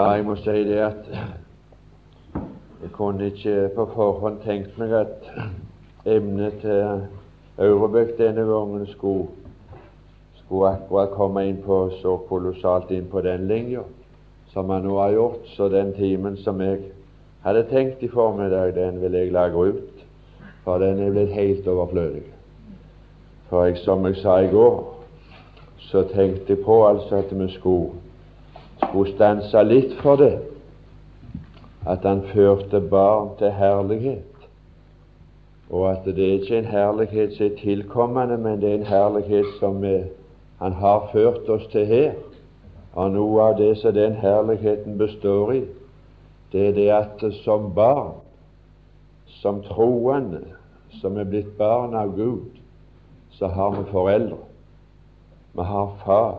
Ja, jeg må si det at jeg kunne ikke på forhånd tenkt meg at emnet til Aurebøk denne gangen skulle, skulle akkurat komme inn på så kolossalt inn på den linja som han nå har gjort. Så den timen som jeg hadde tenkt i formiddag, den vil jeg lage ut, for den er blitt helt overflødig. For jeg, som jeg sa i går, så tenkte jeg på altså at vi skulle skulle stansa litt for det, at han førte barn til herlighet, og at det er ikke en herlighet som er tilkommende, men det er en herlighet som er, han har ført oss til her. Og noe av det som den herligheten består i, det er det at som barn, som troende, som er blitt barn av Gud, så har vi foreldre. Vi har far,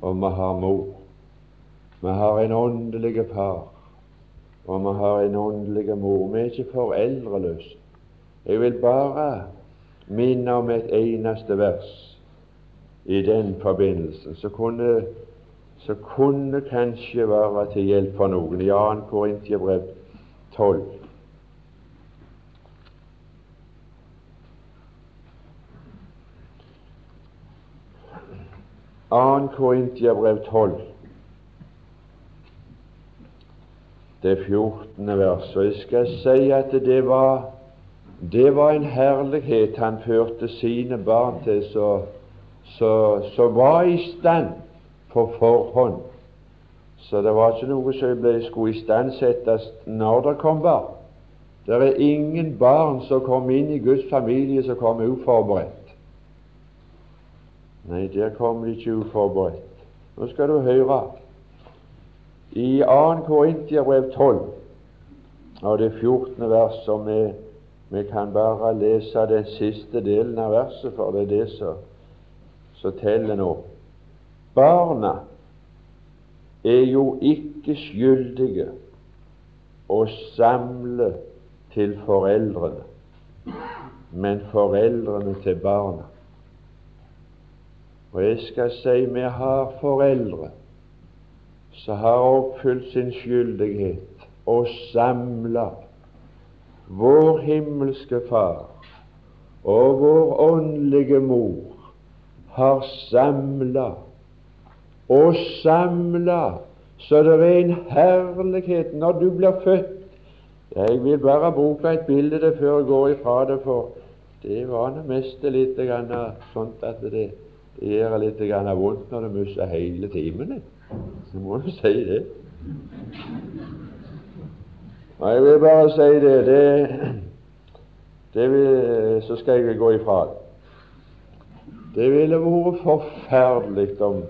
og vi har mor. Vi har en åndelig far, og vi har en åndelig mor. Vi er ikke foreldreløse. Jeg vil bare minne om et eneste vers i den forbindelsen som kunne, så kunne kanskje være til hjelp for noen. I 2. Korintiabrev 12. Annen Korintiabrev 12 det 14. vers. Og jeg skal si at det var, det var en herlighet han førte sine barn til, så, så, så var i stand på forhånd. Så det var ikke noe som ble, skulle istandsettes når det kom barn. Det er ingen barn som kom inn i Guds familie som kom uforberedt. Nei, der kom de ikke uforberedt. Nå skal du høre i 2. Korintiabrev 12 og det 14. vers, som vi, vi kan bare lese den siste delen av verset, for det er det som teller nå. Barna er jo ikke skyldige å samle til foreldrene, men foreldrene til barna. Og jeg skal si vi har foreldre som har oppfylt sin skyldighet og samla vår himmelske Far og vår åndelige mor har samla og samla så det er en herlighet når du blir født. Jeg vil bare bruke et bilde før jeg går ifra det, for det var det meste litt sånt at det, det gjør litt vondt når du mister hele timen. Så må du si det. Og jeg vil bare si det, det, det vil, Så skal jeg gå ifra det. Ville vært forferdelig om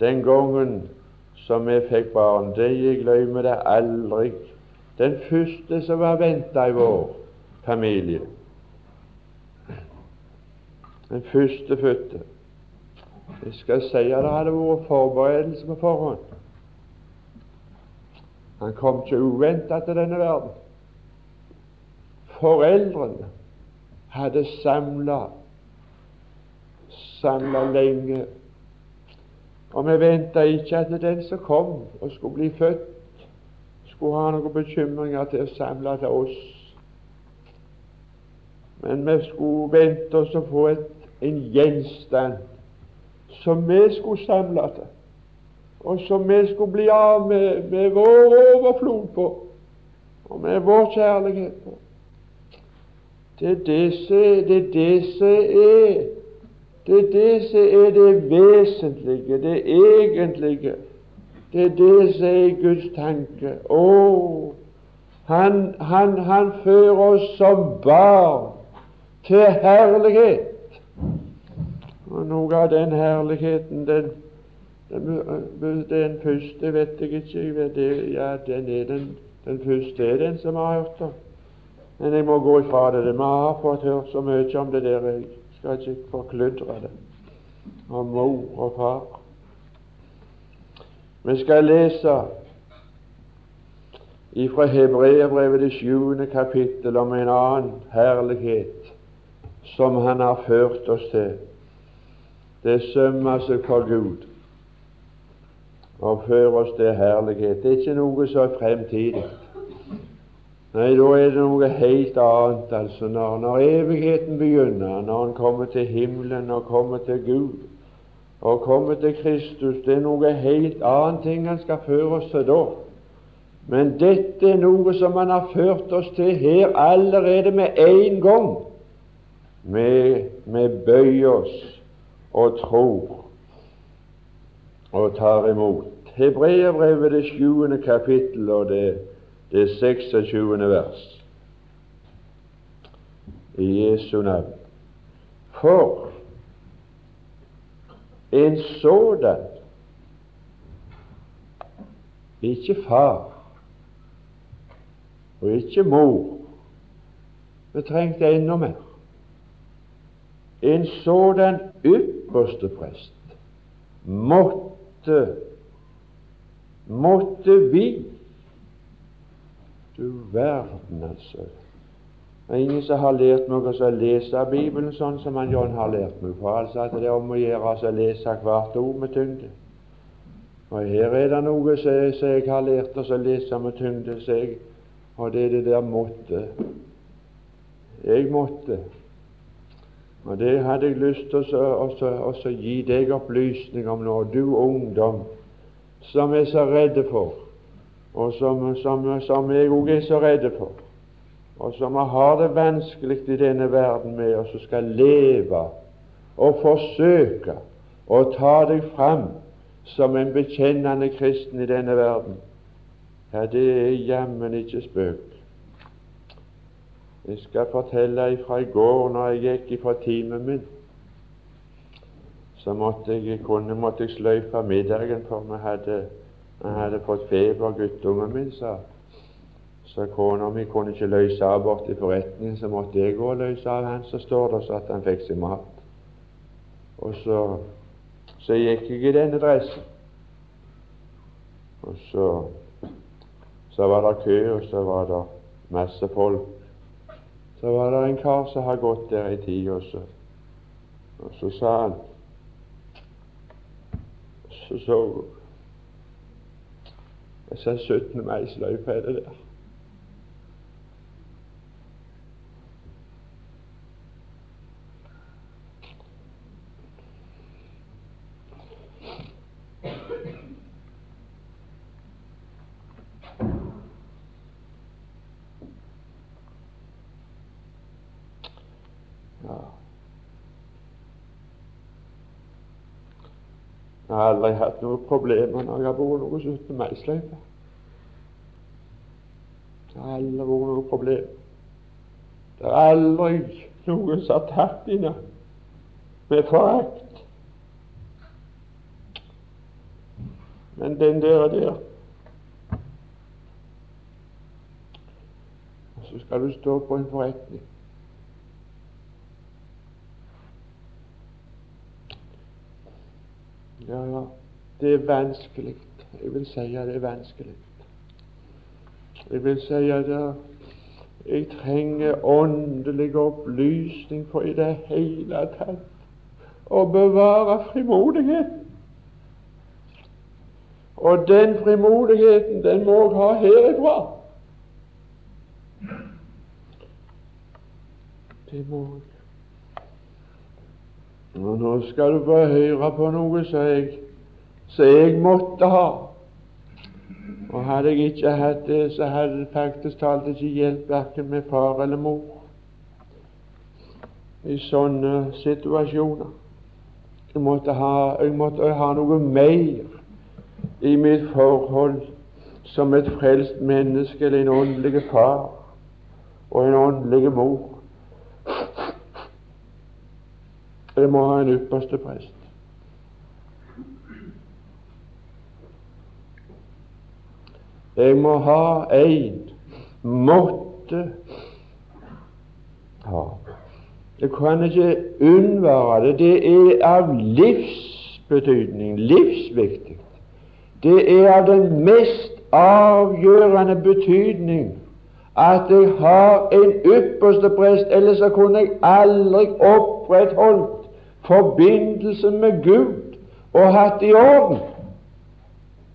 den gangen som vi fikk barn det Jeg glemmer det aldri. Den første som var venta i vår familie. Den første fødte. Jeg skal si at det hadde vært forberedelse på forhånd. Han kom ikke uventa til denne verden. Foreldrene hadde samla samla lenge. Og vi venta ikke at den som kom og skulle bli født, skulle ha noen bekymringer til å samle til oss. Men vi skulle vente oss å få et, en gjenstand som vi skulle samle til, og som vi skulle bli av med, med vår overflod på, og med vår kjærlighet på. Det er det som er det er det som er det vesentlige, det egentlige. Det er det som er Guds tanke. Å, han, han, han fører oss som barn til herlighet. Og noe av den herligheten, den, den, den første vet jeg ikke jeg vet ja, den, er den, den første er den som har hørt det. Men jeg må gå ifra det. Vi har fått hørt så mye om det der. Jeg skal ikke forkludre det. Om mor og far. Vi skal lese ifra Hebreerbrevet det sjuende kapittel om en annen herlighet som Han har ført oss til. Det sømmer seg for Gud. og føre oss til herlighet. Det er ikke noe så fremtidig. Nei, da er det noe helt annet, altså, når, når evigheten begynner, når han kommer til himmelen og kommer til Gud og kommer til Kristus. Det er noe helt annet ting han skal føre oss til da. Men dette er noe som han har ført oss til her allerede med en gang. Vi bøyer oss og tror og tar imot. Hebreerbrevet det sjuende kapittel og det, det 26. vers. I Jesu navn. For en sådan ikke far og ikke mor Vi trengte enda mer. En sådan ypperste prest måtte måtte vi Du verden, altså. Det er ingen som har lært meg å lese Bibelen sånn som han John har lært meg. For altså at det er om å gjøre å lese hvert ord med tyngde. Og her er det noe som jeg har lært oss å lese med tyngde, jeg, og det er det der måtte. Jeg måtte. Og det hadde jeg lyst til å gi deg opplysning om nå, du ungdom som er så redde for, og som, som, som jeg òg er så redde for, og som har det vanskelig i denne verden med, og som skal leve og forsøke å ta deg fram som en bekjennende kristen i denne verden, ja, det er jammen ikke spøk. Jeg skal fortelle fra i går når jeg gikk ifra timen min så måtte jeg, kunne, måtte jeg sløyfe middagen, for vi hadde, vi hadde fått feber, guttungen min, sa så kona mi kunne ikke løse av bort i forretningen, så måtte jeg gå og løse av han så står det så at han fikk seg mat. Og så, så gikk jeg i denne dressen. Og så, så var det kø, og så var det masse folk. Så var det en kar som har gått der i tid, og så, og så sa han så så Jeg sa 17. mai-sløyfe er det der. Jeg har aldri hatt noen problemer når jeg har vært noe uten meisløype. Det har aldri vært noe problem. Det er aldri noen som har tatt henne med forakt. Men den der og der så skal du stå på en forretning. Ja, ja, det er vanskelig. Jeg vil si at det er vanskelig. Jeg vil si at jeg trenger åndelig opplysning for i det hele tatt å bevare frimodigheten. Og den frimodigheten, den må jeg ha herifra. Det må jeg. Og nå skal du få høre på noe som jeg, jeg måtte ha. Og hadde jeg ikke hatt det, så hadde det faktisk talt ikke hjulpet verken med far eller mor i sånne situasjoner. Jeg måtte, ha, jeg måtte ha noe mer i mitt forhold som et frelst menneske eller en åndelig far og en åndelig mor. Jeg må ha en ypperste prest. Jeg må ha en, måtte ha. Jeg kan ikke unnvære det. Det er av livsbetydning, livsviktig. Det er av den mest avgjørende betydning at jeg har en ypperste prest, ellers så kunne jeg aldri opprettholdt forbindelse med Gud og hatt i orden.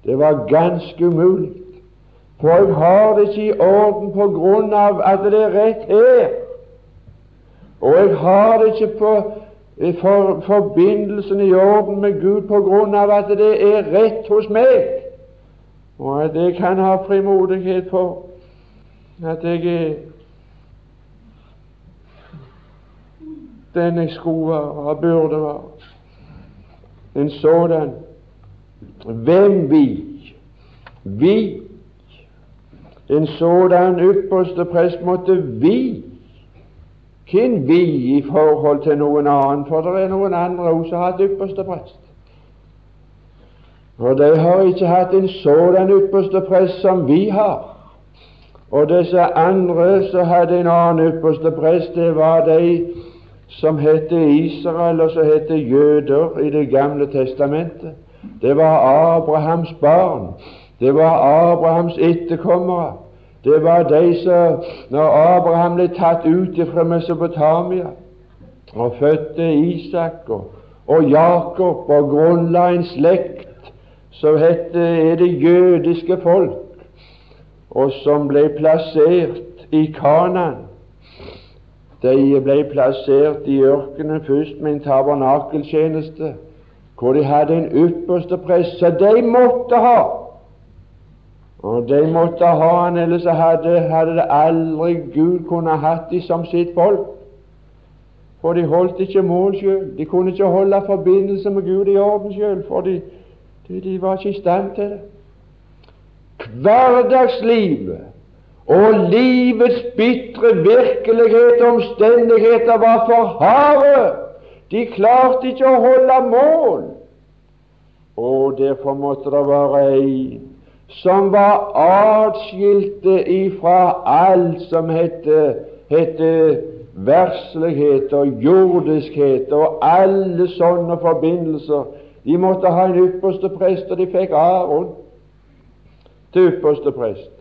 Det var ganske umulig. For jeg har det ikke i orden på grunn av at det er rett her. Og jeg har det ikke på for, forbindelsen i orden med Gud på grunn av at det er rett hos meg, og at jeg kan ha frimodighet for at jeg er den jeg skulle være og burde være. En sådan. Hvem vi? Vi. En sådan ypperste prest måtte vi hvem vi i forhold til noen annen, for det er noen andre også som har hatt ypperste prest. Og de har ikke hatt en sådan ypperste prest som vi har. Og disse andre som hadde en annen ypperste prest, det var de som het Israel, og som het jøder i Det gamle testamentet. Det var Abrahams barn. Det var Abrahams etterkommere. Det var de som Når Abraham ble tatt ut fra Mesopotamia og fødte Isak og, og Jakob og grunnla en slekt som hette er det jødiske folk, og som ble plassert i Kanan. De ble plassert i ørkenen først med en tabernakeltjeneste, hvor de hadde en ypperste prest, som de måtte ha og de måtte ha han, ellers hadde, hadde det aldri Gud kunne hatt de som sitt folk. For de holdt ikke mål sjøl. De kunne ikke holde forbindelse med Gud i orden sjøl, for de, de, de, var ikke i stand til det. Hverdagslivet og livets bitre virkelighet og omstendigheter var for harde. De klarte ikke å holde mål. Og derfor måtte det være en som var atskilte ifra alt som hette verslighet og jordiskhet og alle sånne forbindelser. De måtte ha en ypperste prest, og de fikk Aron til ypperste prest.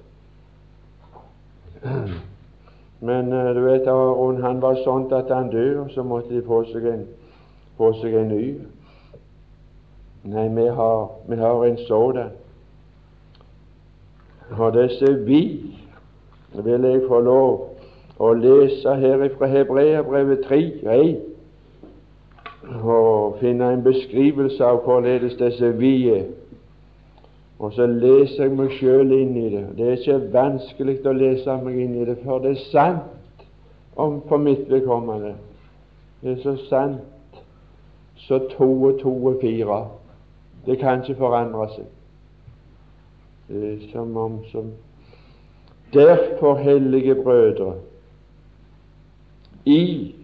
Men uh, du vet Aron han var sånn at han døde, og så måtte de få seg en, få seg en ny. Nei, vi har, vi har en sådan. Og disse vi vil jeg få lov å lese her fra Hebreabrevet 3, 1, og finne en beskrivelse av hvorledes disse vi er. Og så leser jeg meg sjøl inn i det. Det er ikke vanskelig å lese meg inn i det, for det er sant om for mitt vedkommende. Det er så sant så to og to er fire. Det kan ikke forandre seg som om som Derfor, hellige brødre, I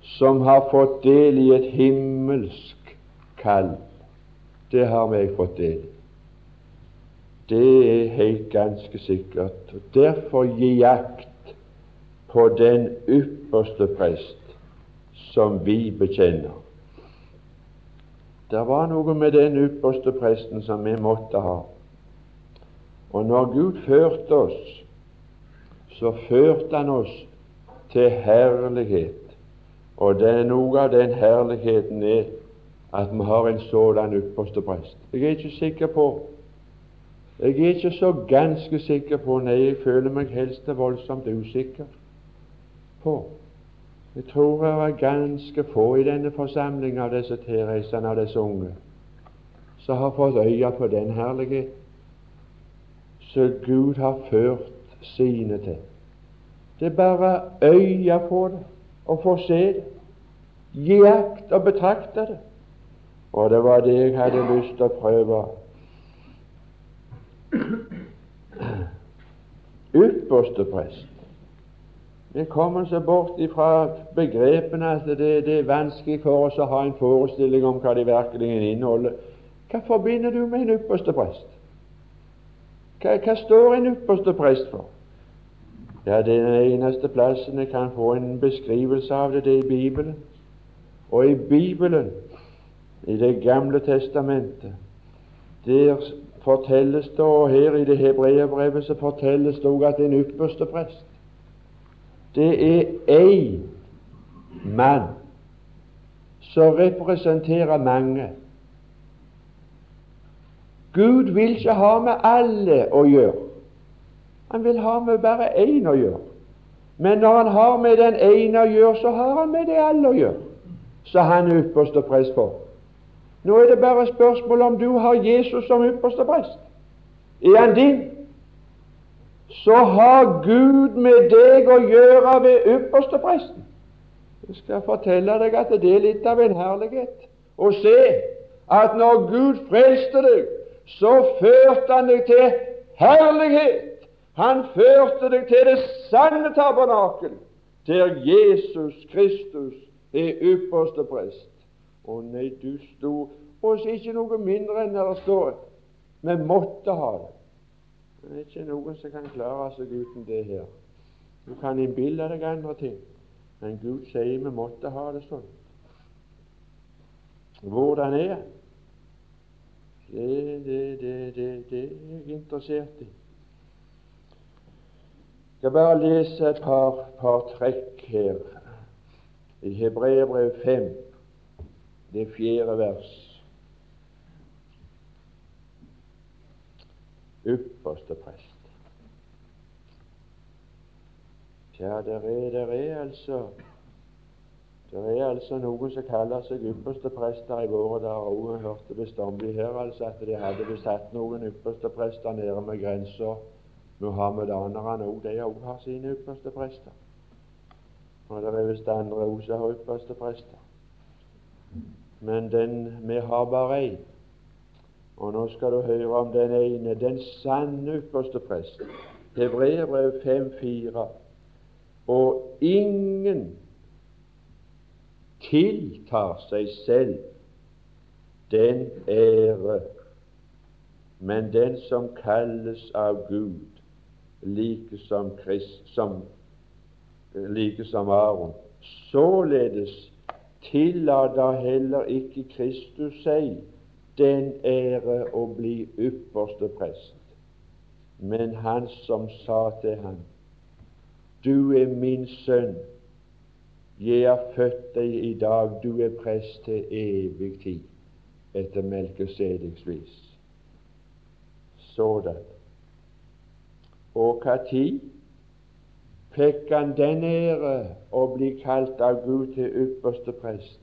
som har fått del i et himmelsk kall, det har vi fått del i. Det er helt ganske sikkert. Derfor gi jakt på den ypperste prest som vi bekjenner. Det var noe med den ypperste presten som vi måtte ha. Og når Gud førte oss, så førte Han oss til herlighet. Og det er noe av den herligheten er at vi har en sådan ypperste prest. Jeg er ikke sikker på Jeg er ikke så ganske sikker på Nei, jeg føler meg helst voldsomt usikker på Jeg tror det er ganske få i denne forsamling av disse tilreisende av disse unge som har fått øye på den herligheten som Gud har ført sine til. Det er bare øya på det og få se det, gi akt og betrakte det. Og det var det jeg hadde lyst til å prøve. Ypperste prest. Det kommer seg bort ifra begrepene at det, det, er vanskelig for oss å ha en forestilling om hva de virkelig inneholder. Hva forbinder du med en ypperste prest? Hva, hva står en ypperste prest for? Ja, den eneste plassen jeg kan få en beskrivelse av det, det er i Bibelen. Og i Bibelen, i Det gamle testamentet, der fortelles det, og her i det hebreerbrevet så fortelles det også at en ypperste prest det er én mann som representerer mange. Gud vil ikke ha med alle å gjøre. Han vil ha med bare én å gjøre. Men når han har med den ene å gjøre, så har han med det alle å gjøre. Så han er ypperste prest på. Nå er det bare spørsmål om du har Jesus som ypperste prest. Er han din, så har Gud med deg å gjøre ved ypperste presten. Jeg skal fortelle deg at det er litt av en herlighet å se at når Gud frelste deg, så førte Han deg til herlighet. Han førte deg til det sanne tabernakel, der Jesus Kristus er ypperste prest. Å nei, du sto hos ikke noe mindre enn der det står vi måtte ha det. Det er ikke noen som kan klare seg uten det her. Du kan innbille deg andre ting, men Gud sier vi måtte ha det sånn. Hvordan er? Det, det, det, det, det er jeg interessert i. Jeg skal bare lese et par, par trekk her i Hebreerbrev 5, det fjerde vers. Ypperste prest. Ja, der er, der er altså det er altså noen som kaller seg ypperste prester i våre dager òg. Jeg hørte bestandig her altså at de hadde besatt noen ypperste prester nede med grensa Muhammedanerne òg, de òg har sine ypperste prester. Og det er visst andre òg som har ypperste prester. Men den, vi har bare én. Og nå skal du høre om den ene, den sanne ypperste prest. Hebreerbrev 5,4. Og ingen tiltar seg selv den ære, men den som kalles av Gud, like som, Christ, som, like som Aron. Således tillater heller ikke Kristus seg den ære å bli ypperste prest, men han som sa til ham, Du er min sønn, jeg har født deg i dag, du er prest til evig tid, etter Melkesedeks vis. Sådan. Og når fikk han den ære å bli kalt av Gud til ypperste prest?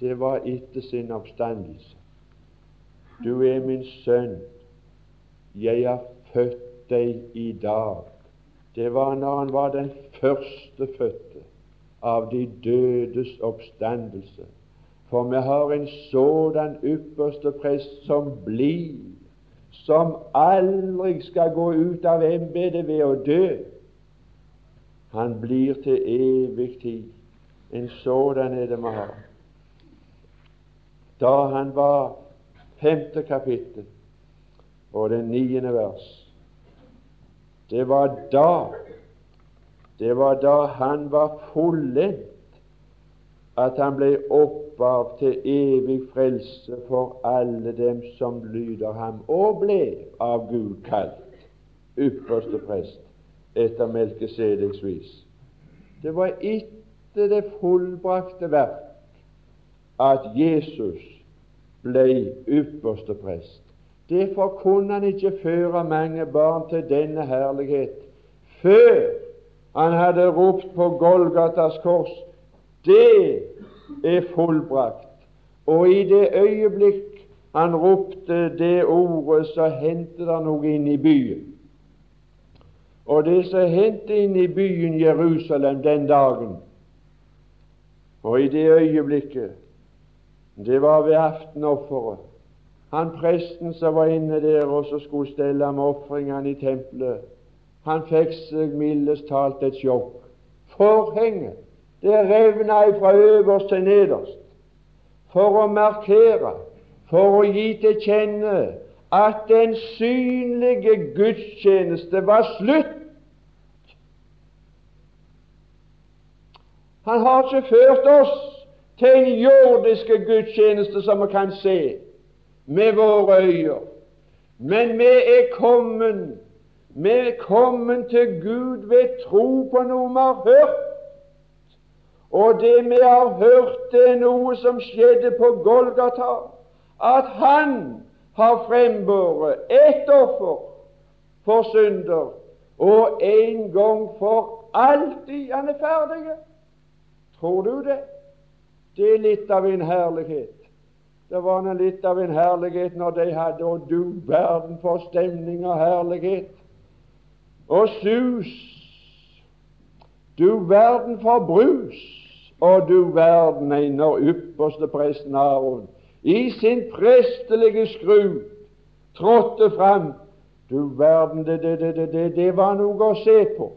Det var etter sin oppstandelse. Du er min sønn, jeg har født deg i dag. Det var når han var den førstefødte av de dødes oppstandelse. For vi har en sådan ypperste prest som blir som aldri skal gå ut av embetet ved å dø. Han blir til evig tid. En sådan er det vi har. Da han var femte kapittel og det niende vers Det var da det var da han var fullendt at han ble opphav til evig frelse for alle dem som lyder ham, og ble av Gud kalt ypperste prest etter Melkesedeks vis. Det var etter det fullbrakte verk at Jesus ble ypperste prest. Derfor kunne han ikke føre mange barn til denne herlighet før han hadde ropt på Golgatas kors det er fullbrakt. Og i det øyeblikk han ropte det ordet, så hendte det noe inn i byen. Og det som hendte inn i byen Jerusalem den dagen, og i det øyeblikket, det var ved aftenofferet. Han presten som var inne der og som skulle stelle med ofringene i tempelet, han fikk seg mildest talt et sjokk. Forhenget det revna fra øverst til nederst for å markere, for å gi til kjenne at den synlige gudstjeneste var slutt. Han har ikke ført oss til en jordiske gudstjeneste som vi kan se med våre øyne, men vi er kommet vi er kommet til Gud ved tro på noe vi har hørt og det vi har hørt, det er noe som skjedde på Golgata. At Han har frembåret ett offer for synder, og en gang for alltid han er ferdig. Tror du det? Det er litt av en herlighet. Det var nå litt av en herlighet når de hadde Og du verden for stemning og herlighet og sus. Du verden for brus, og du verden ei når ypperste presten Aron i sin prestelige skru trådte fram. Du verden, det, det, det, det, det var noe å se på.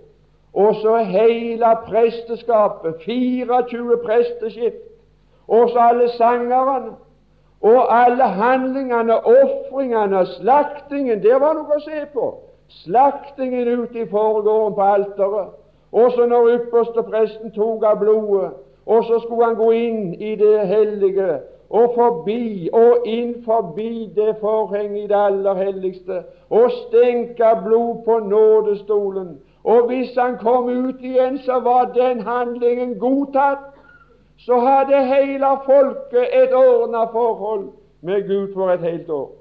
Og så hele presteskapet, 24 presteskift, og så alle sangerne, og alle handlingene, ofringene, slaktingen, det var noe å se på. Slaktingen ute i forgården på alteret. Og så når ypperste presten tok av blodet, og så skulle han gå inn i det hellige, og forbi og inn forbi det forhenget i det aller helligste, og stenke blod på nådestolen. Og hvis han kom ut igjen, så var den handlingen godtatt. Så hadde hele folket et ordna forhold med Gud for et helt år.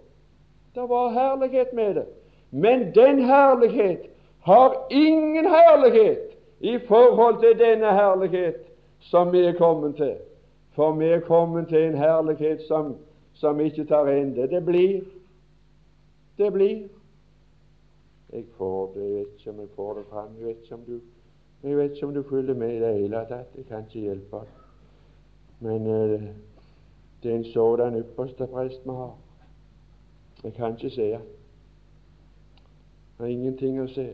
Det var herlighet med det. Men den herlighet har ingen herlighet i forhold til denne herlighet som vi er kommet til. For vi er kommet til en herlighet som, som ikke tar ende. Det blir. Det blir. Jeg får det, jeg vet ikke om jeg får det fram. Jeg vet ikke om du, jeg vet ikke om du følger med i det hele tatt. Jeg kan ikke hjelpe. Men uh, det er en sådan ypperste prest vi har. Jeg kan ikke se. Det er ingenting å se.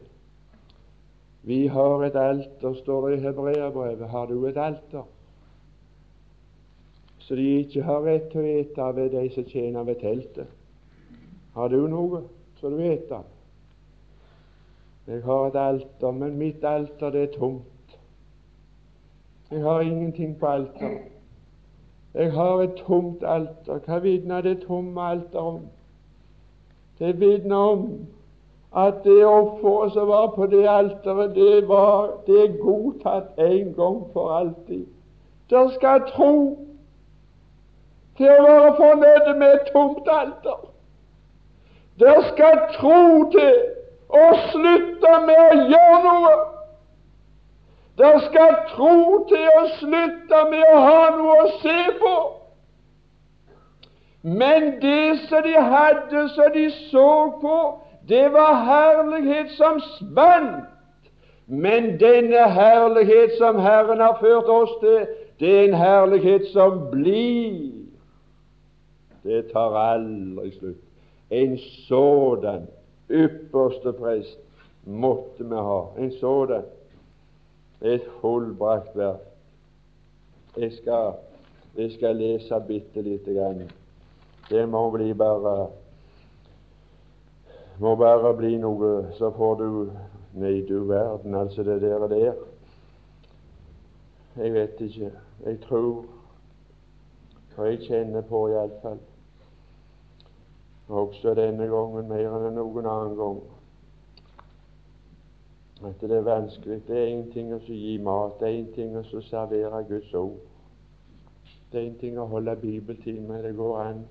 Vi har et alter, står det i Hebreabrevet. Har du et alter? Så de ikke har rett til å ete ved de som tjener ved teltet. Har du noe så du vet av? Jeg har et alter, men mitt alter det er tomt. Jeg har ingenting på alteret. Jeg har et tomt alter. Hva vitner det tomme alteret om? Det vitner om at det offeret som var på det alteret, det, var, det er godtatt en gang for alltid. Der skal tro til å være fornøyd med et tomt alter. Der skal tro til og slutte med å gjøre noe. Det skal tro til å slutte med å ha noe å se på. Men det som de hadde, som de så på, det var herlighet som spant. Men denne herlighet som Herren har ført oss til, det er en herlighet som blir. Det tar aldri slutt. En sådan ypperste prest måtte vi ha. En sådan. Et fullbrakt verk. Jeg skal, jeg skal lese bitte lite grann. Det må bli bare må bare bli noe, så får du Nei, du verden, altså det der og der. Jeg vet ikke. Jeg tror, og jeg kjenner på iallfall også denne gangen mer enn noen annen gang. At det er vanskelig. Det er én ting å gi mat, det er én ting å servere Guds ord. Det er én ting å holde bibeltime, det går an.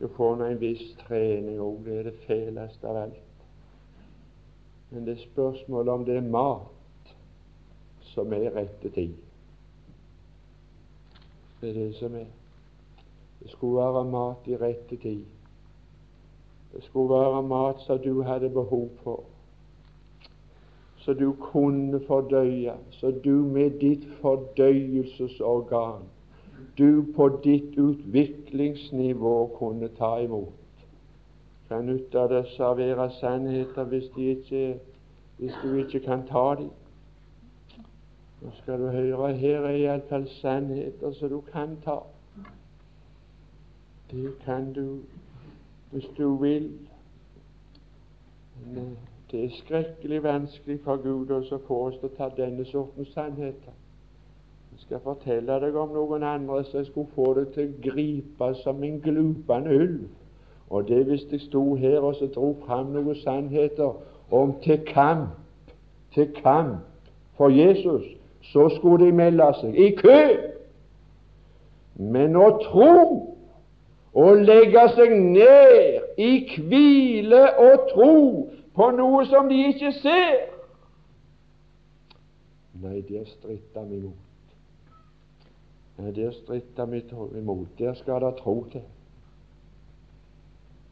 Du får nå en viss trening òg, det er det feleste av alt. Men det er spørsmålet om det er mat som er rette tid. Det er det som er. Det skulle være mat i rette tid. Det skulle være mat som du hadde behov for, så du kunne fordøye, så du med ditt fordøyelsesorgan, du på ditt utviklingsnivå kunne ta imot. Kan ut av det servere sannheter hvis, de ikke, hvis du ikke kan ta dem? Nå skal du høre, her er iallfall sannheter som du kan ta. Det kan du hvis du vil. Det er skrekkelig vanskelig for Gud å få oss til å ta denne sortens sannheter. Jeg skal fortelle deg om noen andre som skulle få deg til å gripe som en glupende ulv. Og det hvis jeg sto her og så dro fram noen sannheter om til kamp, til kamp for Jesus, så skulle de melde seg i kø. Men å tro og legge seg ned i hvile og tro på noe som de ikke ser. Nei, der stritter vi imot. Nei, der stritter vi imot. Der skal det tro til.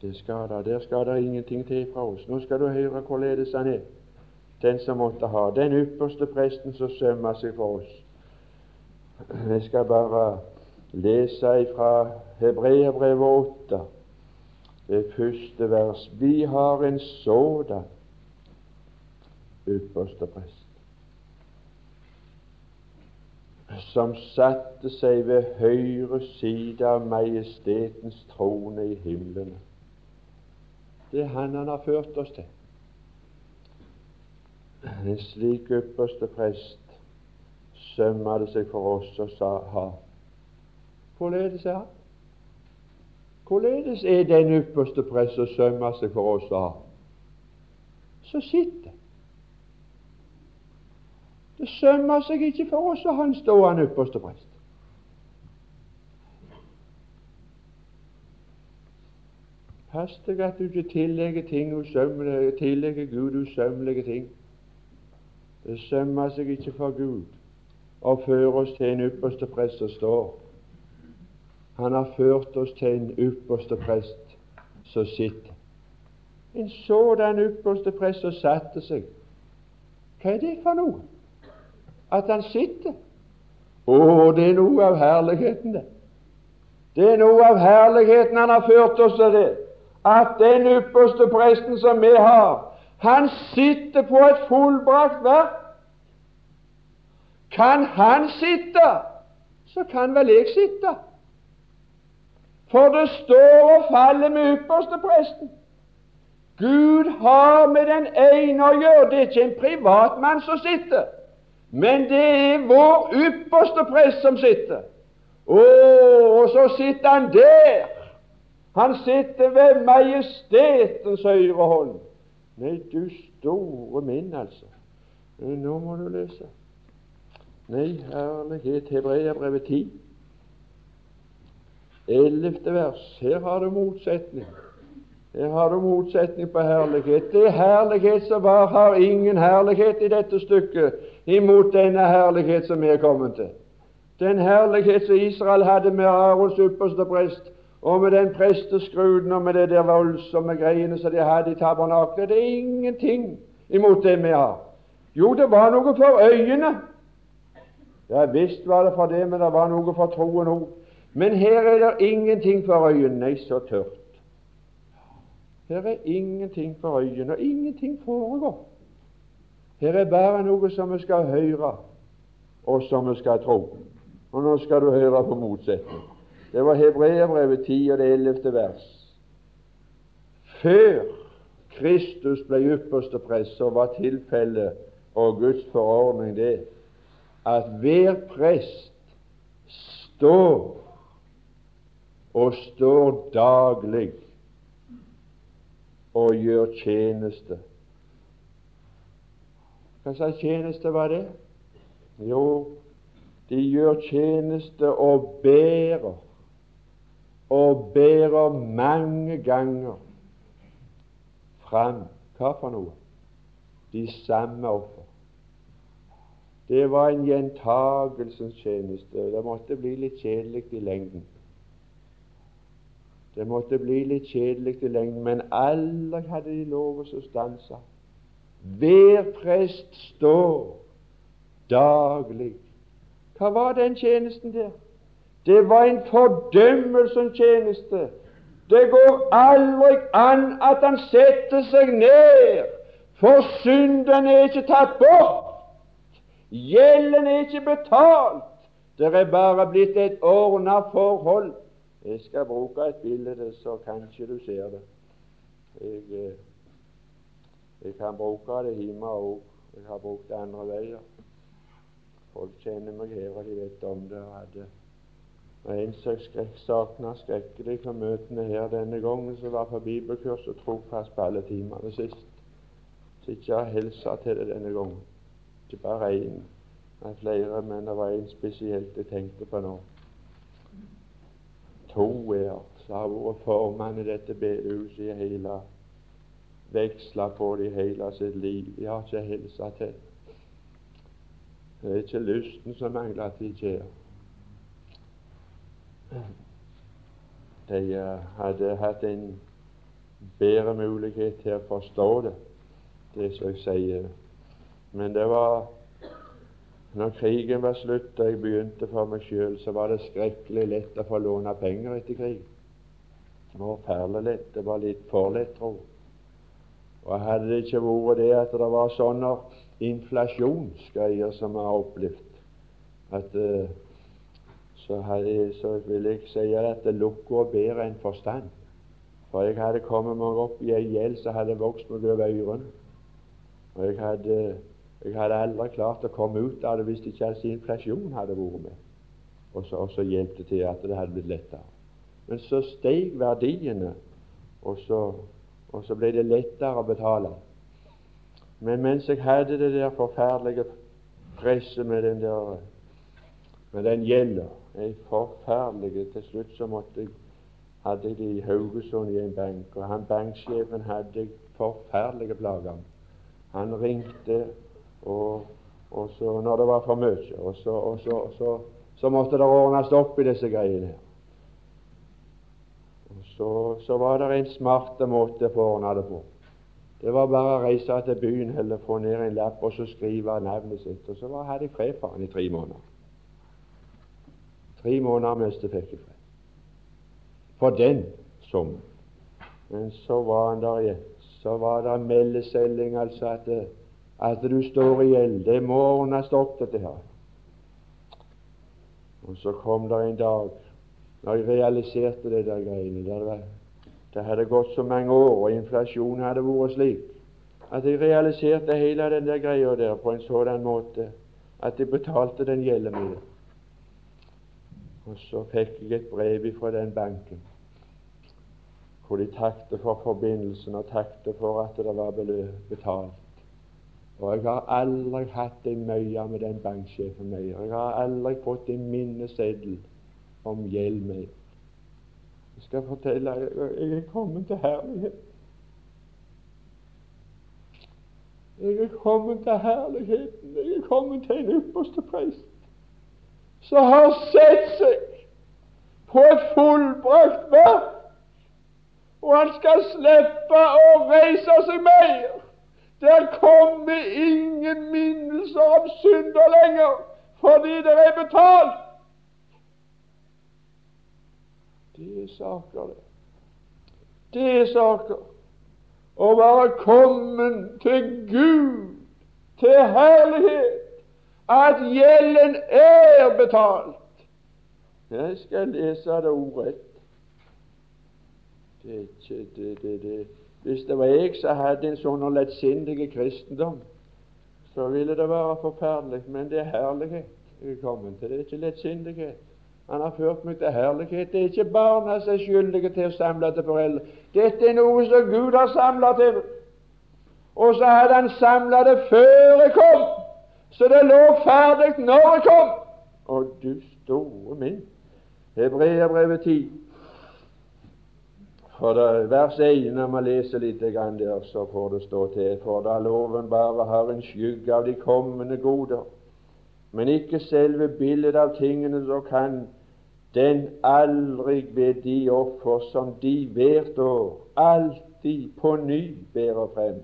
Det skal det. Der skal det ingenting til fra oss. Nå skal du høre hvorledes han er, den som måtte ha den ypperste presten som sømmer seg for oss. Jeg skal bare lese fra Hebreerbrevet 8, det første vers. Vi har en sådan ypperste prest, som satte seg ved høyre side av majestetens trone i himlene. Det er Han han har ført oss til. En slik ypperste prest sømma det seg for oss å ha. Hvorledes er han? Hvorledes er den ypperste prest som sømmer seg for oss av? Så sitter. Det sømmer seg ikke for oss å ha en stående ypperste prest. Pass deg at du ikke tillegger ting usømmelige, tillegger Gud usømmelige ting. Det sømmer seg ikke for Gud å føre oss til en ypperste prest som står. Han har ført oss til en ypperste prest som sitter. En sådan ypperste prest som satte seg. Hva er det for noe? At han sitter? Å, det er noe av herligheten, det. Det er noe av herligheten han har ført oss til det. At den ypperste presten som vi har, han sitter på et fullbrakt verk. Kan han sitte, så kan vel jeg sitte. For det står og faller med ypperste presten. Gud har med den ene å gjøre. Det er ikke en privatmann som sitter, men det er vår ypperste prest som sitter. Å, og så sitter han der. Han sitter ved majestetens høyre hånd. Nei, du store min, altså. Nå må du lese. Nei, herlighet, Hebreabrevet 10. Ellevte vers. Her har du motsetning. Her har du motsetning på herlighet. Det herlighet som var, har ingen herlighet i dette stykket imot denne herlighet som vi er kommet til. Den herlighet som Israel hadde med Arons ypperste prest, og med den presteskruden og med det der voldsomme greiene som de hadde i tabernaklet. Det er ingenting imot det vi har. Jo, det var noe for øyene. Ja visst var det for det, men det var noe for troen òg. Men her er det ingenting for øyene. Nei, så tørt. Her er ingenting for øyene, og ingenting foregår. Her er bare noe som vi skal høre, og som vi skal tro. Og nå skal du høre på motsetning. Det var Hebreabrevet 10 og det 11. vers. Før Kristus ble ypperste prest, så var tilfellet og Guds forordning det at hver prest står og står daglig og gjør tjeneste. Hva slags tjeneste var det? Jo, de gjør tjeneste og bærer og bærer mange ganger fram hva for noe? De samme offer. Det var en gjentagelsens tjeneste. Det måtte bli litt kjedelig i lengden. Det måtte bli litt kjedelig i lengden, men aldri hadde de lov å stanse. Hver prest står daglig. Hva var den tjenesten der? Det var en fordømmelsens tjeneste. Det går aldri an at han setter seg ned, for synden er ikke tatt bort. Gjelden er ikke betalt. Det er bare blitt et ordna forhold. Jeg skal bruke et bilde, så kanskje du ser det. Jeg, eh, jeg kan bruke det hjemme òg. Jeg har brukt det andre veier. Folk kjenner meg her, og de vet om det. Hadde og En som savna skrekkelig for møtene her denne gangen, som var på bibelkurs og trofast på alle timene sist. Så ikke har helsa til det denne gangen. Ikke bare én, men flere, men det var en spesielt jeg tenkte på nå. To er. Så har vært formann i dette bedehuset i hele Veksla på det i hele sitt liv. De har ikke hilsa til. Det er ikke lysten som mangler at de ikke De hadde hatt en bedre mulighet til å forstå det, det som jeg sier. Men det var når krigen var slutt og jeg begynte for meg sjøl, så var det skrekkelig lett å få låne penger etter krig. Det var forferdelig lett. Det var litt for lett, tro. Og hadde det ikke vært det at det var sånne inflasjonsgreier som vi har opplevd, at uh, så, hadde, så vil jeg si at det lukker bedre enn forstand. For jeg hadde kommet meg opp i ei gjeld som hadde vokst meg over ørene. Og jeg hadde jeg hadde aldri klart å komme ut av det hvis ikke altså inflasjon hadde vært med. Og så, og så hjalp det til at det hadde blitt lettere. Men så steg verdiene, og så, og så ble det lettere å betale. Men mens jeg hadde det der forferdelige presset med den der med den gjelda, ei forferdelig Til slutt så måtte jeg hadde jeg det i Haugesund i en bank, og han banksjefen hadde jeg forferdelige plager Han ringte og, og så når det var for mye. Og så, og så, så, så måtte det ordnes opp i disse greiene. Og så, så var det en smarte måte å ordne det på. Det var bare å reise til byen eller få ned en lapp og så skrive navnet sitt. Og så hadde jeg fred for han i tre måneder. Tre måneder mens jeg fikk fred. For den summen. Men så var han der igjen. Så var det meldeselging, altså at det, at du står i gjeld. Det må ordnes opp, dette her. Og så kom det en dag når jeg realiserte det der greiene. Der det hadde gått så mange år, og inflasjonen hadde vært slik at jeg realiserte hele den der greia der på en sånn måte at jeg betalte den gjelden min. Og så fikk jeg et brev fra den banken hvor de takket for forbindelsen og takket for at det var betalt. Og jeg har aldri hatt en møye med den banksjefen mer. Jeg har aldri fått en minneseddel om gjeld mer. Jeg skal fortelle jeg er kommet til herlighet. Jeg er kommet til herligheten. Jeg er kommet til en ypperste prest som har sett seg på et fullbrakt verk, og han skal slippe å reise seg mer. Der kommer ingen minnelser om synder lenger, fordi det er betalt. Det er saker, det. Det er saker. Å være kommet til Gud, til herlighet, at gjelden er betalt. Jeg skal lese det ordrett. Det er ikke det, det, det. Hvis det var jeg som hadde en sånn lettsindig kristendom, så ville det være forferdelig. Men det er herlighet jeg er kommet til. Det er ikke lettsindighet. Han har ført meg til herlighet. Det er ikke barna som er skyldige til å samle til foreldre. Dette er noe som Gud har samla til. Og så hadde han samla det før jeg kom, så det lå ferdig når jeg kom. Og du store min. Hebreerbrevet 10. For det, vers 1, når man leser litt der, så får det stå til For da loven bare har en skygge av de kommende goder, men ikke selve bildet av tingene, så kan den aldri ved de offer som de hvert år alltid på ny bærer frem,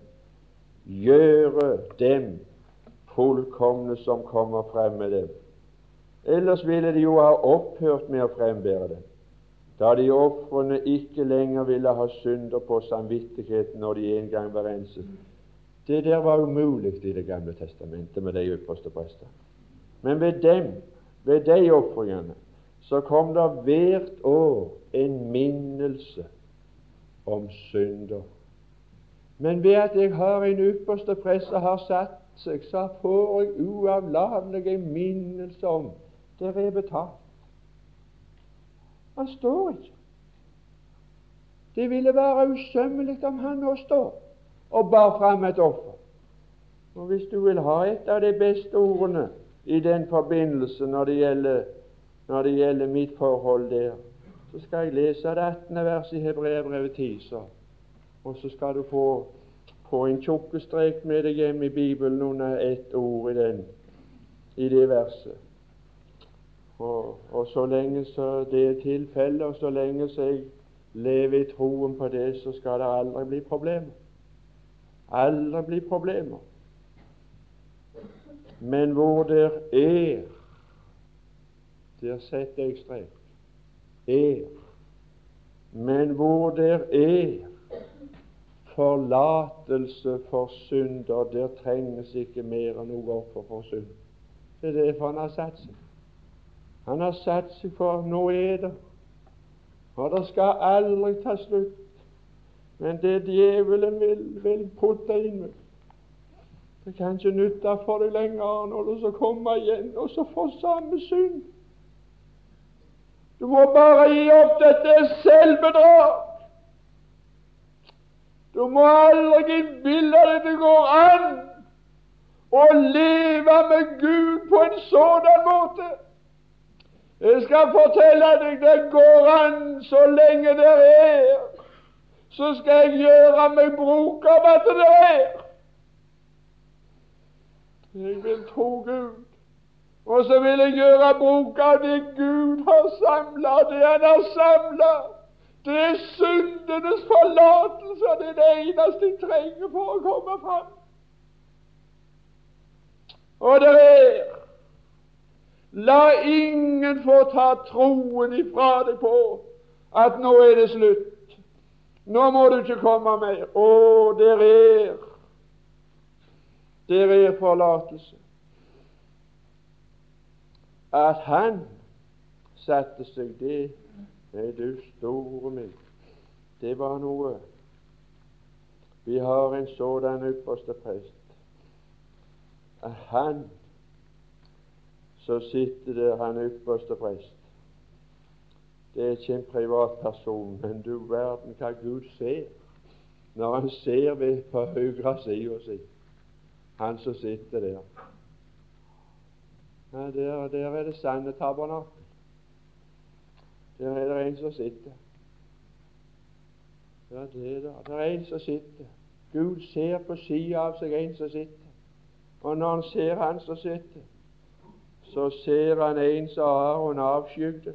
gjøre dem fullkomne som kommer frem med dem. Ellers ville de jo ha opphørt med å frembære dem da de ofrene ikke lenger ville ha synder på samvittigheten når de en gang var renset. Det der var umulig i Det gamle testamentet med de ypperste prester. Men ved dem, ved de ofringene, så kom det hvert år en minnelse om synder. Men ved at jeg har en ypperste prest som har satt seg, så får jeg uavlatelig minnelse om det er betalt. Han står ikke. Det ville være usømmelig om han nå står og bar fram et offer. Og Hvis du vil ha et av de beste ordene i den forbindelse når det gjelder, når det gjelder mitt forhold der så skal jeg lese det 18. verset i Hebreabrevet 10, så. og så skal du få, få en tjukk strek med deg hjem i Bibelen under ett ord i den, i det verset. Og, og så lenge så det er tilfellet, og så lenge så jeg lever i troen på det, så skal det aldri bli problemer. Aldri bli problemer. Men hvor der er Der setter jeg strek. Er. Men hvor der er forlatelse for synder, der trenges ikke mer enn noe offer for synd. Det er derfor han har satt seg. Han har satt seg for nå er det, og det skal aldri ta slutt. Men det djevelen vil, vil putte inn Det kan ikke nytte for deg lenger når du så kommer igjen og så får samme synd. Du må bare gi opp dette selvbedrag. Du må aldri innbille deg det går an å leve med Gud på en sådan måte jeg skal fortelle deg det går an så lenge det er. Så skal jeg gjøre meg bruk av at det er. Jeg vil tro Gud. Og så vil jeg gjøre bruk av det Gud har samla, det Han har samla. Det er syndenes forlatelse. Det er det eneste jeg trenger for å komme fram. Og det er La ingen få ta troen ifra deg på at nå er det slutt. Nå må du ikke komme mer. Å, der er Der er forlatelse. At han satte seg, det er du store min. Det var noe. Vi har en sådan ypperste prest. At han så sitter der han ypperste prest. Det er ikke en privatperson, men du verden hva Gud ser når han ser ved på høyre side si, han som sitter der. Ja, der, der er det sanne tabernakel. Der er det en som sitter. Ja, det er det. Det er en som sitter. Gud ser på sida av seg en som sitter. Og når han ser han som sitter, så ser han en som Aron avskygde.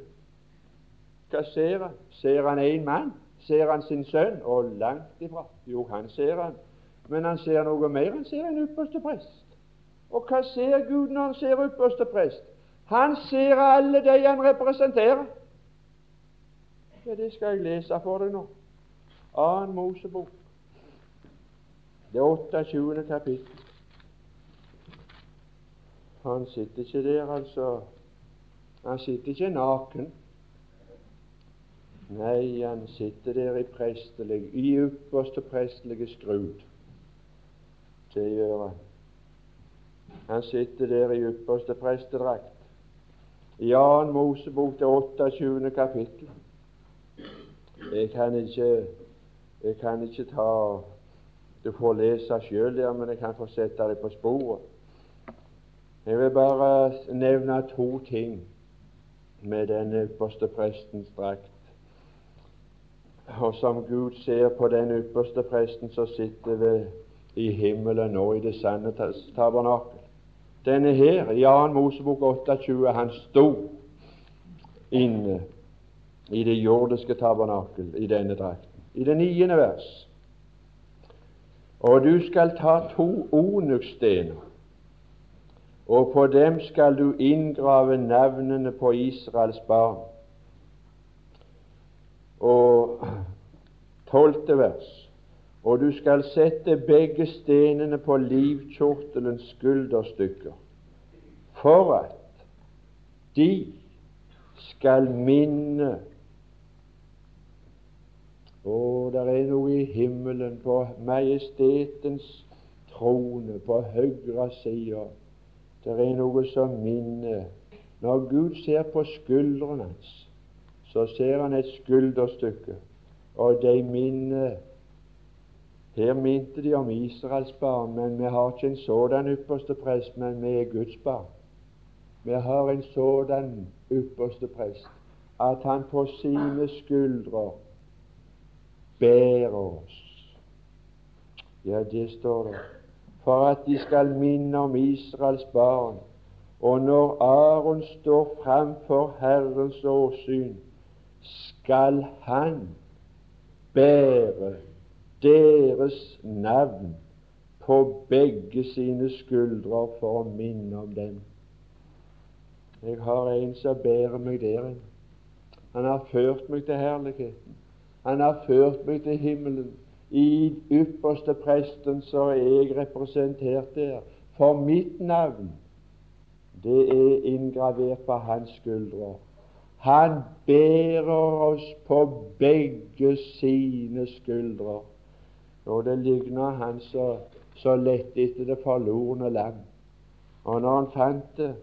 Hva ser han? Ser han en mann? Ser han sin sønn? Og langt ifra. Jo, han ser han. Men han ser noe mer. Han ser en ypperste prest. Og hva ser Gud når han ser ypperste prest? Han ser alle de han representerer. Ja, Det skal jeg lese for deg nå. Annen Mosebok, det 28. kapittel. Han sitter ikke der, altså. Han sitter ikke naken. Nei, han sitter der i prestelig, i ypperste prestelige skrud. Det gjør han. Han sitter der i ypperste prestedrakt. I 2. Mosebok, det 28. kapittel. Jeg kan ikke jeg kan ikke ta Du får lese sjøl der, men jeg kan få sette deg på sporet. Jeg vil bare nevne to ting med den ypperste prestens drakt. Og som Gud ser på den ypperste presten som sitter ved, i himmelen nå i det sanne tabernakel. Denne her, 2. Mosebok 28, han sto inne i det jordiske tabernakel i denne drakten. I det niende vers. Og du skal ta to onyksstener og på dem skal du inngrave navnene på Israels barn. Og tolvte vers. Og du skal sette begge stenene på livkjortelens skulderstykker, for at de skal minne Å, det er noe i himmelen på majestetens trone på høyre side det er noe som minner Når Gud ser på skuldrene hans, så ser han et skulderstykke, og de minner Her minte de om Israels barn, men vi har ikke en sådan ypperste prest, men vi er Guds barn. Vi har en sådan ypperste prest. at han på sine skuldre bærer oss. Ja, det står det. For at de skal minne om Israels barn. Og når Aron står framfor Herrens åsyn, skal han bære deres navn på begge sine skuldre for å minne om dem. Jeg har en som bærer meg der. Han har ført meg til herligheten. Han har ført meg til himmelen. I ypperste presten så er jeg representert der. For mitt navn, det er inngravert på hans skuldre. Han bærer oss på begge sine skuldre. Og det ligner han så, så lett etter det forlorne land. Og når han fant det,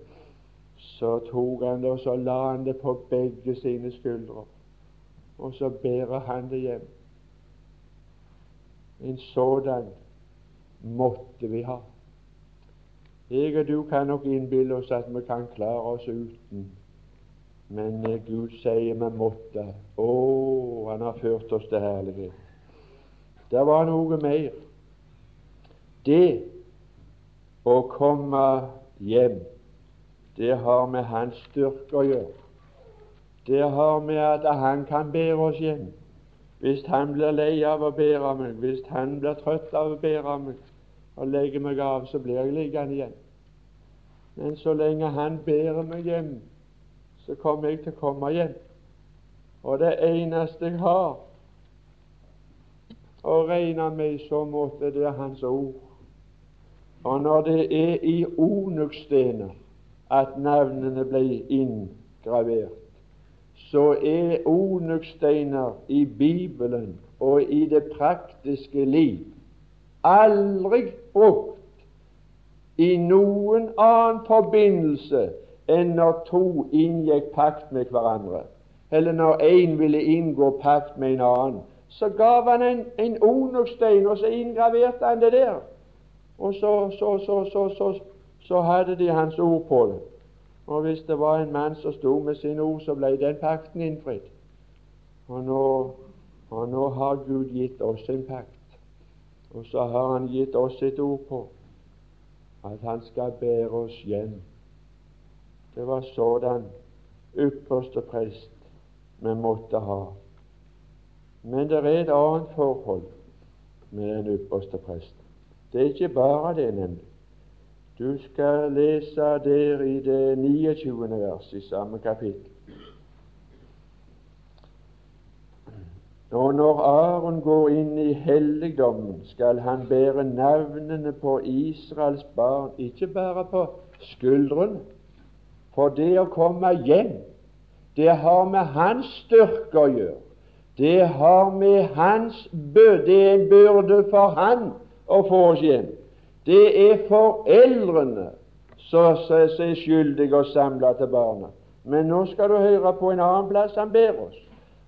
så tok han det og så la han det på begge sine skuldre. Og så bærer han det hjem. En sådan måtte vi ha. Jeg og du kan nok innbille oss at vi kan klare oss uten. Men Gud sier vi måtte. Å, han har ført oss til herlighet. Det var noe mer. Det å komme hjem det har med hans styrke å gjøre. Det har med at han kan bære oss hjem. Hvis han blir lei av å bære meg, hvis han blir trøtt av å bære meg og legger meg av, så blir jeg liggende igjen. Men så lenge han bærer meg hjem, så kommer jeg til å komme hjem. Og det eneste jeg har å regne med i så måte, det er Hans ord. Og når det er i onyxstener at navnene ble inngravert, så er onyxsteiner i Bibelen og i det praktiske liv aldri brukt i noen annen forbindelse enn når to inngikk pakt med hverandre, eller når én ville inngå pakt med en annen. Så gav han en, en onyxstein, og så inngraverte han det der. Og så, så, så så hadde de hans ord på det. Og hvis det var en mann som sto med sine ord, så ble den pakten innfridd. Og nå, og nå har Gud gitt oss en pakt, og så har Han gitt oss et ord på at Han skal bære oss hjem. Det var sådan ypperste prest vi måtte ha. Men det er et annet forhold med den ypperste prest. Det er ikke bare det, nemlig. Du skal lese der i det 29. vers i samme kapittel. Og når Aron går inn i helligdommen, skal han bære navnene på Israels barn, ikke bare på skuldrene. For det å komme hjem, det har med hans styrke å gjøre. Det har med hans bø, det er en byrde for han å få oss hjem. Det er foreldrene som ser seg skyldige å samle til barna. Men nå skal du høre på en annen plass han ber oss.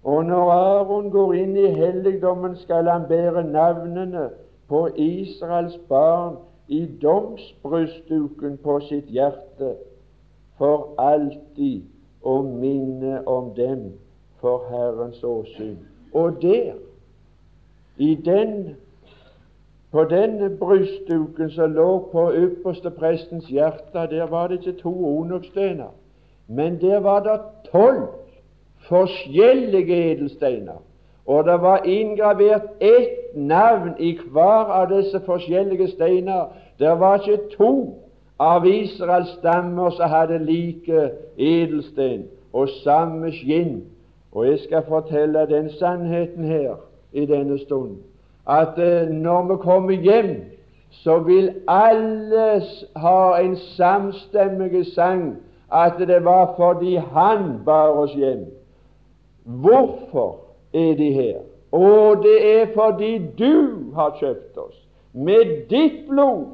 Og når Aron går inn i helligdommen, skal han bære navnene på Israels barn i domsbrystduken på sitt hjerte, for alltid å minne om dem for Herrens åsyn. Og der, i den på denne brystduken som lå på ypperste prestens hjerte, der var det ikke to onoksteiner, men der var det tolv forskjellige edelsteiner. Og det var inngravert ett navn i hver av disse forskjellige steiner. Det var ikke to av Israels stammer som hadde like edelsten og samme skinn. Og jeg skal fortelle den sannheten her i denne stund at eh, når vi kommer hjem, så vil alle ha en samstemmig sang at det var fordi Han bar oss hjem. Hvorfor er de her? Og det er fordi du har kjøpt oss med ditt blod,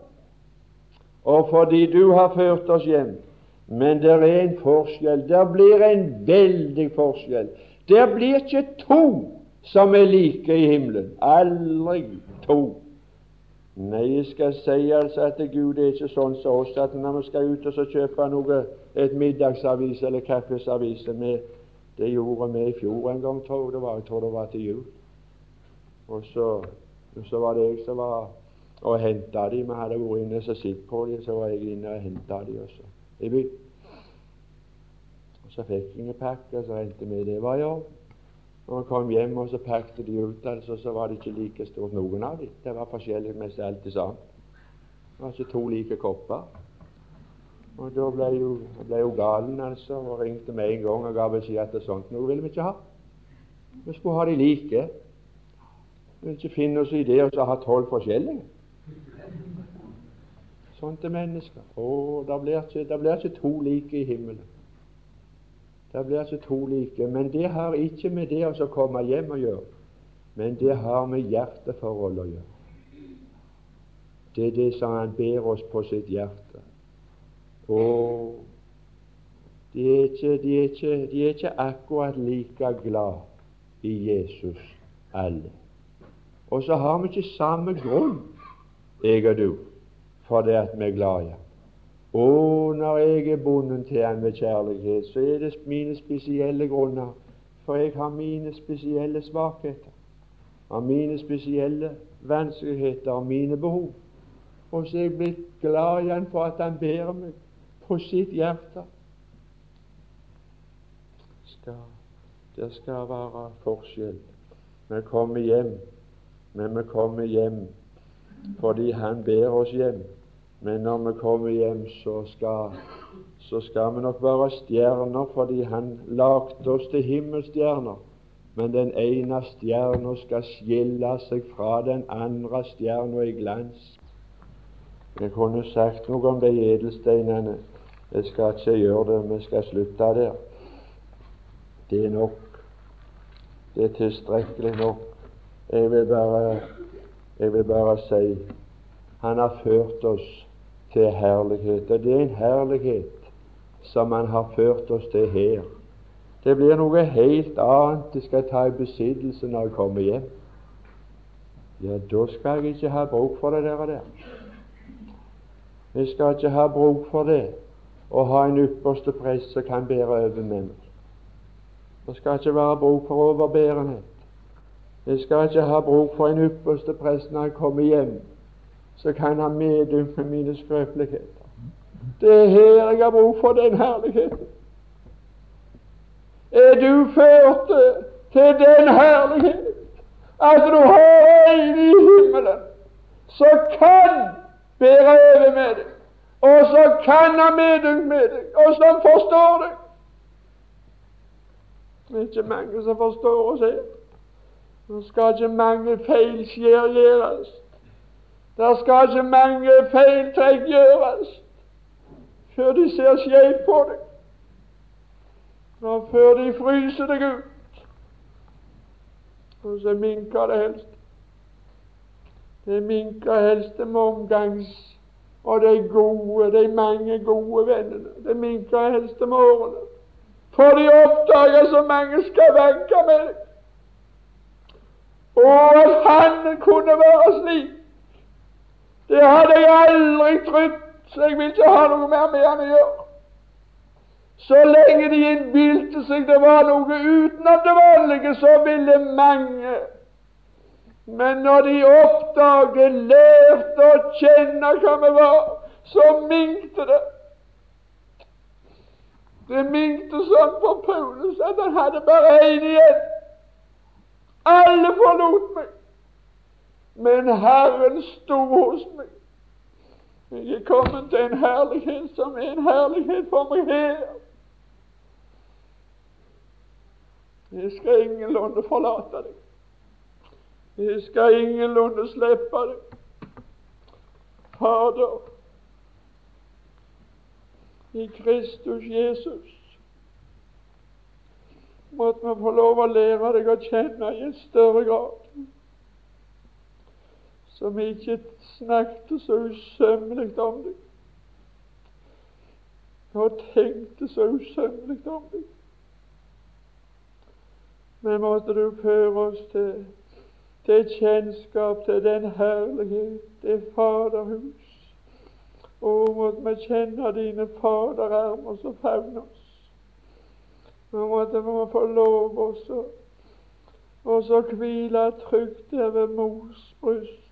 og fordi du har ført oss hjem. Men det er en forskjell. Det blir en veldig forskjell. Det blir ikke to som er like i himmelen. Aldri to. Nei, jeg skal si altså at Gud er ikke sånn som oss at når vi skal ut og så kjøpe noe, et middagsavis eller kaffesavis vi, Det gjorde vi i fjor en gang, tror jeg det var. Jeg tror det var til jul. Og så, så var det jeg som var og henta dem. Vi hadde vært inne og sett på dem, så var jeg inne og henta dem også i byen. Og så fikk jeg en pakke, og så rente vi det var i orden. Når han kom hjem og så pakket de ut, altså, så var det ikke like stort noen av dem. Det var forskjellig mest alt sammen. Det var ikke to like kopper. Og da ble jo, ble jo galen altså, og ringte med en gang og ga beskjed at sånt noe ville vi ikke ha. Vi skulle ha de like. Vi vil ikke finne oss i det å ha tolv forskjellige. Sånt er mennesker. Å, det det blir ikke to like i himmelen. Det blir altså to like. Men det har ikke med det å komme hjem å gjøre, men det har med hjerteforhold å gjøre. Det er det som han ber oss på sitt hjerte. Og de er ikke, de er ikke, de er ikke akkurat like glad i Jesus, alle. Og så har vi ikke samme grunn, jeg og du, for det at vi er glad i ham. Og når jeg er bundet til Han med kjærlighet, så er det mine spesielle grunner. For jeg har mine spesielle svakheter, har mine spesielle vanskeligheter og mine behov. Og så er jeg blitt glad igjen for at Han ber meg på sitt hjerte. Skal, det skal være forskjell. Vi kommer hjem, men vi kommer hjem fordi Han ber oss hjem. Men når vi kommer hjem, så skal, så skal vi nok være stjerner, fordi Han lagde oss til himmelstjerner. Men den ene stjerna skal skille seg fra den andre stjerna i glans. Jeg kunne sagt noe om de edelsteinene. Jeg skal ikke gjøre det. Vi skal slutte der. Det er nok. Det er tilstrekkelig nok. Jeg vil bare, jeg vil bare si Han har ført oss til herlighet. Og det er en herlighet som Han har ført oss til her. Det blir noe helt annet de skal ta i besittelse når jeg kommer hjem. Ja, da skal jeg ikke ha bruk for det der og der. Jeg skal ikke ha bruk for det å ha en ypperste prest som kan bære over meg. Det skal ikke være bruk for overbærenhet. Jeg skal ikke ha bruk for en ypperste prest når jeg kommer hjem så kan han medynke med mine skrøpeligheter. Det er her jeg har bruk for den herligheten. Er du ført til den herlighet at du har en i himmelen så kan bære over med deg, og så kan ha medynk med deg, og som forstår deg? Det er ikke mange som forstår oss her. Nå skal ikke mange feilskjær gjøres. Det skal ikke mange feiltrekk gjøres før de ser skjevt på deg, og før de fryser deg ut. Og så minker det helst. Det minker helst med omgangs og de gode, de mange gode vennene. Det minker helst med årene. For de oppdager så mange skal vanke med deg. Og at han kunne være slik det hadde jeg aldri trodd, så jeg vil ikke ha noe mer med han å gjøre. Så lenge de innbilte seg det var noe utenom det vanlige, så ville mange. Men når de oppdaget, lærte å kjenne hva vi var, så minkte det. Det minkte sånn på Paulus at han hadde bare én igjen. Alle forlot meg. Men Herren sto hos meg. Jeg er kommet til en herlighet som er en herlighet for meg her. Jeg skal ingenlunde forlate deg. Jeg skal ingenlunde slippe deg. Fader, i Kristus Jesus måtte vi få lov å lære deg å kjenne i en større grad som ikke snakket så usømmelig om deg, og tenkte så usømmelig om deg. Men måtte du føre oss til, til kjennskap til den herlighet, det Faderhus. Og måtte vi kjenne dine faderarmer som favner oss. Nå måtte vi få lov også og så hvile trygt der ved mors bryst.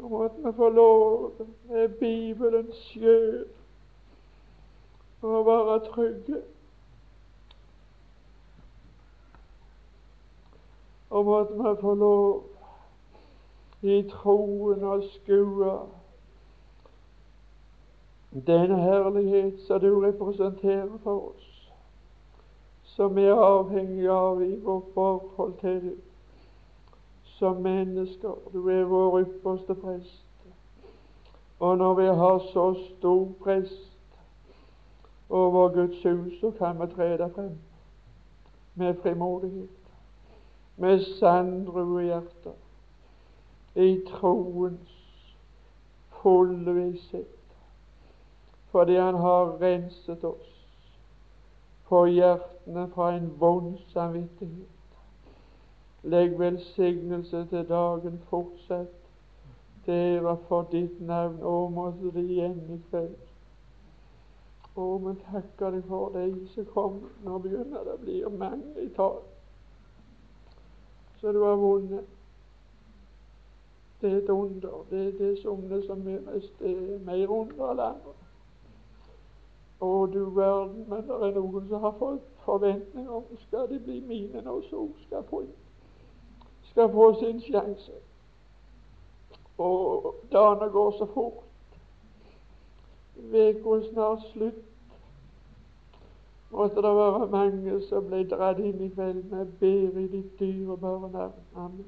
Nå at vi får lov med Bibelen sjøl å være trygge. Om at vi får lov i troen å skue den herlighet som du representerer for oss, som vi er avhengig av i vårt forhold til deg som mennesker. Du er vår ypperste prest. Og når vi har så stor prest over Guds hus, så kan vi tre deg frem med frimodighet, med sandrue hjerter, i troens fulle visshet fordi Han har renset oss på hjertene fra en vond samvittighet. Legg velsignelse til dagen fortsett. Dere for ditt navn. Å, måtte det igjen i kveld. Å, men takker deg for de som kom. Nå begynner det å bli mange i tall. Så du har vunnet. Det er et under. Det er det somne som er mest det er mer under enn andre. Å, du verden, men det er noen som har fått forventninger om skal de bli mine nå, så skal få, skal få sin sjanse. Og dagene går så fort. Uka er snart slutt. Måtte det være mange som ble dratt inn i kveld med ber i ditt dyrebare navn. Amen.